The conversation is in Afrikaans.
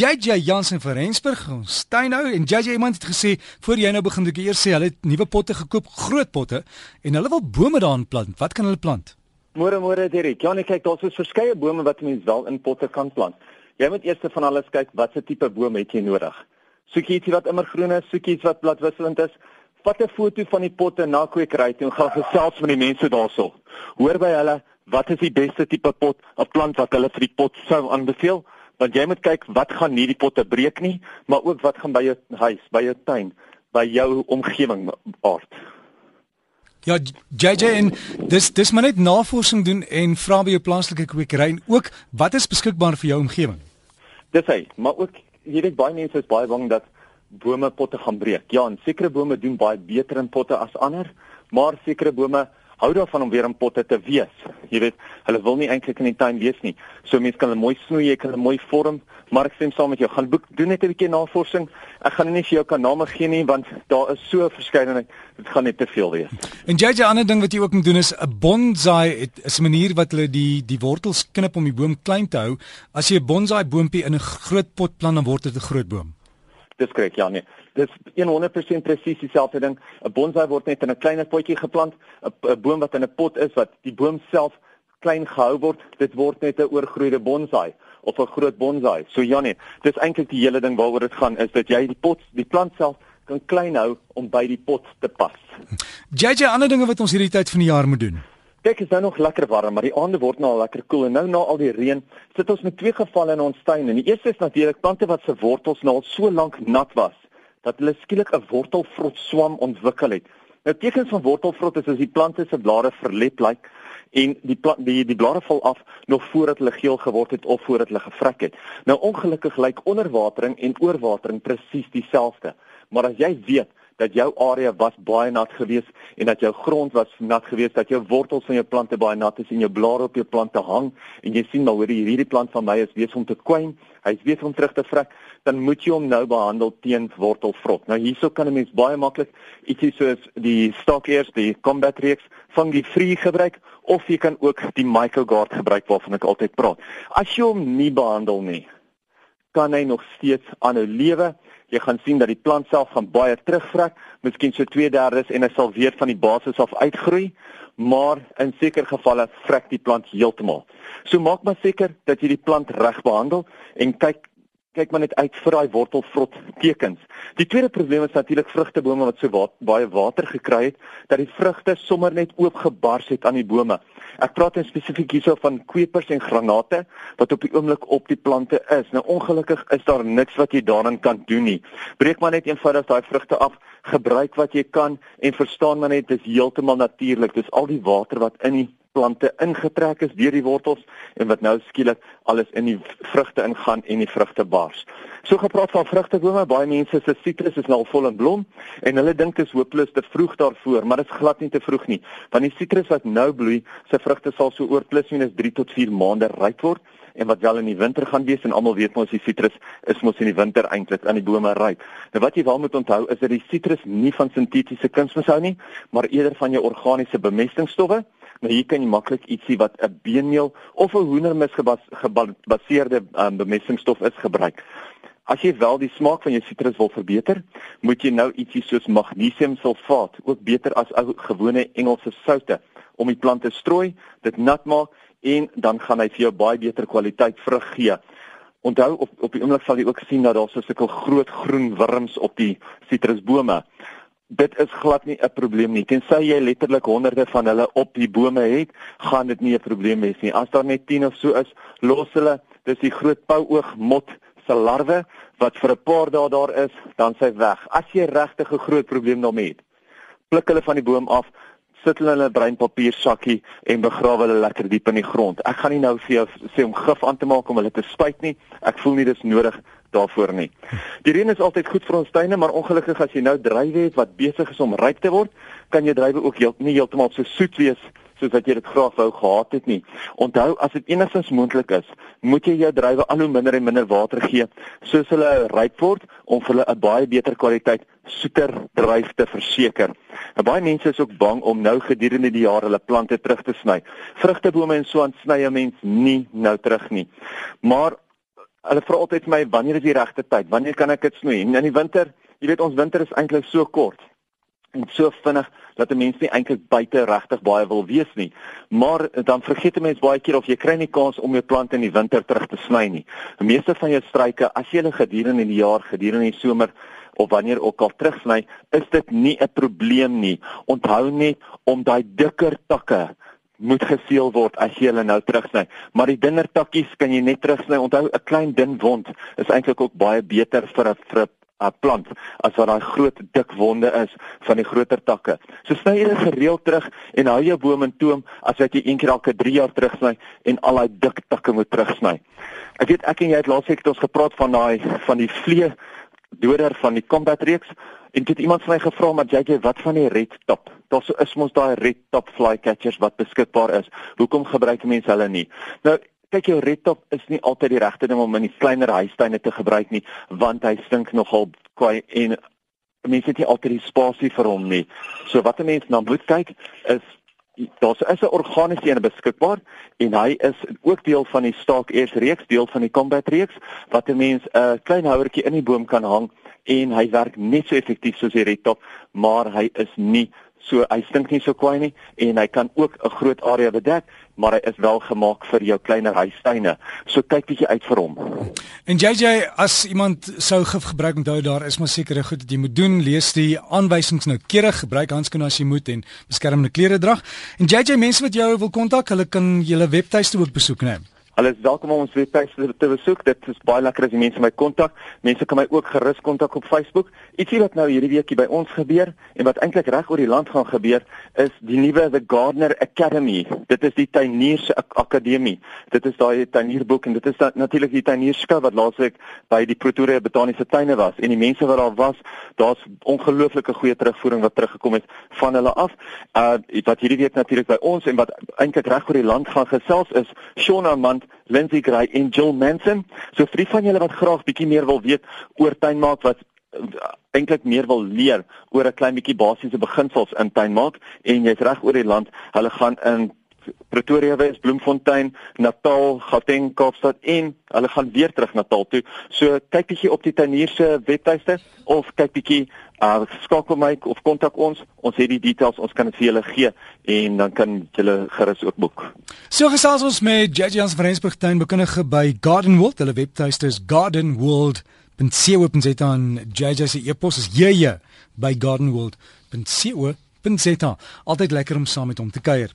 JJ Jansen van Rensburg, ons tuin nou en JJ iemand het gesê voor jy nou begin ek eers sê hulle het nuwe potte gekoop, groot potte en hulle wil bome daarin plant. Wat kan hulle plant? Môre môre Derek. Ja, nee kyk, daar's so verskeie bome wat mense wel in potte kan plant. Jy moet eers van alles kyk watse tipe boom het jy nodig. Soek jy iets wat immergroen is, soek jy iets wat bladwisselend is. Vat 'n foto van die potte na kweekry toe en gaan gesels met die mense daarso. Hoor by hulle wat is die beste tipe pot of plant wat hulle vir die pot sou aanbeveel? Want jy moet kyk wat gaan nie die potte breek nie, maar ook wat gaan by jou huis, by jou tuin, by jou omgewing aard. Ja, JJ en dis dis maar net navorsing doen en vra by jou plaaslike kwekery en ook wat is beskikbaar vir jou omgewing. Dis hy, maar ook jy weet baie mense is baie bang dat bome potte gaan breek. Ja, en sekere bome doen baie beter in potte as ander, maar sekere bome hou daarvan om weer in potte te wees. Jy weet, hulle wil nie eintlik in die tuin wees nie. So mense kan hulle mooi snoei, jy kan hulle mooi vorm, maar ek stem saam met jou. Gaan boek doen net 'n bietjie navorsing. Ek gaan nie vir jou kan name gee nie want daar is so verskeidenheid. Dit gaan net te veel wees. En jy jy ander ding wat jy ook moet doen is 'n bonsai. Dit is 'n manier wat hulle die die wortels knip om die boom klein te hou. As jy 'n bonsai boontjie in 'n groot pot plant, dan word dit 'n groot boom. Dis korrek, ja nee. Dis 100% presies dieselfde ding. 'n Bonsai word net in 'n kleiner potjie geplant. 'n Boom wat in 'n pot is wat die boom self klein gehou word, dit word net 'n oorgroeide bonsai of 'n groot bonsai. So ja nee, dis eintlik die hele ding waaroor dit gaan is dat jy die pot, die plant self kan klein hou om by die pot te pas. JJ ander dinge wat ons hierdie tyd van die jaar moet doen. Kyk, is nou nog lekker warm, maar die aande word nou al lekker koel en nou na al die reën, sit ons met twee gevalle in ons tuin. En die eerste is natuurlik plante wat se wortels nou al so lank nat was dat hulle skielik 'n wortelvrot swam ontwikkel het. Nou tekens van wortelvrot is as die plante se blare verlep lyk en die plant, die die blare val af nog voordat hulle geel geword het of voordat hulle gevrek het. Nou ongelukkig lyk onderwatering en oorwatering presies dieselfde. Maar as jy weet dat jou area was baie nat geweest en dat jou grond was nat geweest, dat jou wortels van jou plante baie nat is en jou blare op jou plante hang en jy sien maar hoor hierdie plant van my is besig om te kwyn, hy's besig om terug te vrek, dan moet jy hom nou behandel teen wortelvrot. Nou hierso kan 'n mens baie maklik ietsie soos die stockiers, die combat reeks fungi free gebruik of jy kan ook die mycogard gebruik waarvan ek altyd praat. As jy hom nie behandel nie, kan hy nog steeds aanhou lewe jy gaan sien dat die plant self gaan baie terugvrek, miskien so 2/3 en hy sal weer van die basis af uitgroei, maar in sekere gevalle vrek die plant heeltemal. So maak maar seker dat jy die plant reg behandel en kyk kyk maar net uit vir daai wortelvrot tekens. Die tweede probleem is natuurlik vrugtebome wat so wa baie water gekry het dat die vrugte sommer net oopgebars het aan die bome. Ek praat in spesifiek hierso van kwepers en granate wat op die oomblik op die plante is. Nou ongelukkig is daar niks wat jy daarin kan doen nie. Breek maar net eenvoudig daai vrugte af, gebruik wat jy kan en verstaan maar net dis heeltemal natuurlik. Dis al die water wat in die plante ingetrek is deur die wortels en wat nou skielik alles in die vrugte ingaan en die vrugte bars. So gepraat van vrugtebome, baie mense se sitrus is nou al vol in blom en hulle dink dit is hopeloos te vroeg daarvoor, maar dit is glad nie te vroeg nie. Want die sitrus wat nou bloei, se vrugte sal so oor plus minus 3 tot 4 maande ryp word en wat wel in die winter gaan wees en almal weet mos die sitrus is mos in die winter eintlik aan die bome ryp. Nou wat jy wel moet onthou is dat die sitrus nie van sintetiese kunsmis hou nie, maar eerder van jou organiese bemestingstowwe. Nou hier kan jy maklik ietsie wat 'n beenmeel of 'n hoendermis gebaseerde um, bemestingstof is gebruik. As jy wel die smaak van jou sitrus wil verbeter, moet jy nou ietsie soos magnesiumsulfaat, ook beter as ou gewone Engelse soutte, om die plant te strooi, dit nat maak en dan gaan hy vir jou baie beter kwaliteit vrug gee. Onthou op op die oomblik sal jy ook sien dat daar so sulke groot groen wurms op die sitrusbome dit is glad nie 'n probleem nie. Tensy jy letterlik honderde van hulle op die bome het, gaan dit nie 'n probleem wees nie. As daar net 10 of so is, los hulle. Dis die groot pouoog mot se larwe wat vir 'n paar dae daar is, dan sy weg. As jy regtig 'n groot probleem daarmee het, pluk hulle van die boom af, sit hulle in 'n breinpapier sakkie en begrawe hulle lekker diep in die grond. Ek gaan nie nou vir jou sê om gif aan te maak om hulle te spuit nie. Ek voel nie dis nodig daarvoor nie. Die reën is altyd goed vir ons tuine, maar ongelukkig as jy nou druiwe het wat besig is om ryp te word, kan jou druiwe ook heel, nie heeltemal so soet wees soos wat jy dit graag wou gehad het nie. Onthou, as dit enigstens moontlik is, moet jy jou druiwe al hoe minder en minder water gee soos hulle ryp word om vir hulle 'n baie beter kwaliteit soeter druif te verseker. Nou baie mense is ook bang om nou gedurende die jaar hulle plante terug te sny. Vrugtebome en so aan sny 'n mens nie nou terug nie. Maar Hulle vra altyd vir my wanneer is die regte tyd? Wanneer kan ek dit snoei? En in die winter, jy weet ons winter is eintlik so kort en so vinnig dat 'n mens nie eintlik buite regtig baie wil wees nie. Maar dan vergeet 'n mens baie keer of jy kry nie kans om jou plante in die winter terug te sny nie. Die meeste van jou struike, as jy hulle gedurende die jaar, gedurende die somer of wanneer ook al terugsny, is dit nie 'n probleem nie. Onthou net om daai dikker takke moet geseël word as jy hulle nou terugsny. Maar die dunner takkies kan jy net terugsny. Onthou 'n klein dun wond is eintlik ook baie beter vir 'n vir 'n plant as wat daai groot dik wonde is van die groter takke. So sny jy dit gereeld terug en hou jou boom in toom as wat jy een keer elke 3 jaar terugsny en al daai dik takke moet terugsny. Ek weet ek en jy het laasweek het ons gepraat van daai van die vlee doder van die combat reeks en dit iemand vir my gevra maar jy wat van die red top. Daar so is mos daai red top flycatchers wat beskikbaar is. Hoekom gebruik mense hulle nie? Nou kyk jou redtop is nie altyd die regte ding om in die kleiner huistuine te gebruik nie want hy stink nogal kwaai en mense het nie altyd die spasie vir hom nie. So wat 'n mens na moet kyk is daar's is 'n organiese een beskikbaar en hy is ook deel van die Stark Airs reeks, deel van die Combat reeks wat 'n mens 'n klein houertjie in die boom kan hang en hy werk net so effektief soos die redtop, maar hy is nie So hy stink nie so kwaai nie en hy kan ook 'n groot area bedek, maar hy is wel gemaak vir jou kleiner huistuine. So kyk bietjie uit vir hom. En JJ, as iemand sou gif gebruik onthou daar is maar sekere goed wat jy moet doen. Lees die aanwysings noukeurig, gebruik handskoene as jy moet en beskermende klere dra. En JJ, mense wat jou wil kontak, hulle kan julle webtuiste ook besoek, né? Nee? Hulle is welkom om ons webwerf te besoek. Dit is baie lekker as die mense my kontak. Mense kan my ook gerus kontak op Facebook. Ietsie wat nou hierdie weekie by ons gebeur en wat eintlik reg oor die land gaan gebeur, is die nuwe The Gardener Academy. Dit is die tuiniers akademie. Dit is daai tuinierboek en dit is natuurlik die tuinierskou wat laasweek by die Pretoria Botaniese Tuine was en die mense wat daar was, daar's ongelooflike goeie terugvoering wat teruggekom het van hulle af. Uh wat hierdie week natuurlik by ons en wat eintlik reg oor die land gaan gesels is Shaun Amand Lindsay Gray en Jill Manson. So vir die van julle wat graag bietjie meer wil weet oor tuinmaak wat eintlik meer wil leer oor 'n klein bietjie basiese beginsels in tuinmaak en jy's reg oor die land, hulle gaan in Pretoria Wes, Bloemfontein, Natal, Gauteng, Kaapstad en hulle gaan weer terug Natal toe. So kyk bietjie op die tuinier se webtuiste of kyk bietjie uh skakel my of kontak ons. Ons het die details, ons kan dit vir julle gee en dan kan julle gerus ook boek. So gesels ons met JJ Jans van Rensburg tuinbekundige by Garden World. Hulle webtuiste is gardenworld.co.za en JJ se e-pos is jj by gardenworld.co.za. Altyd lekker om saam met hom te kuier.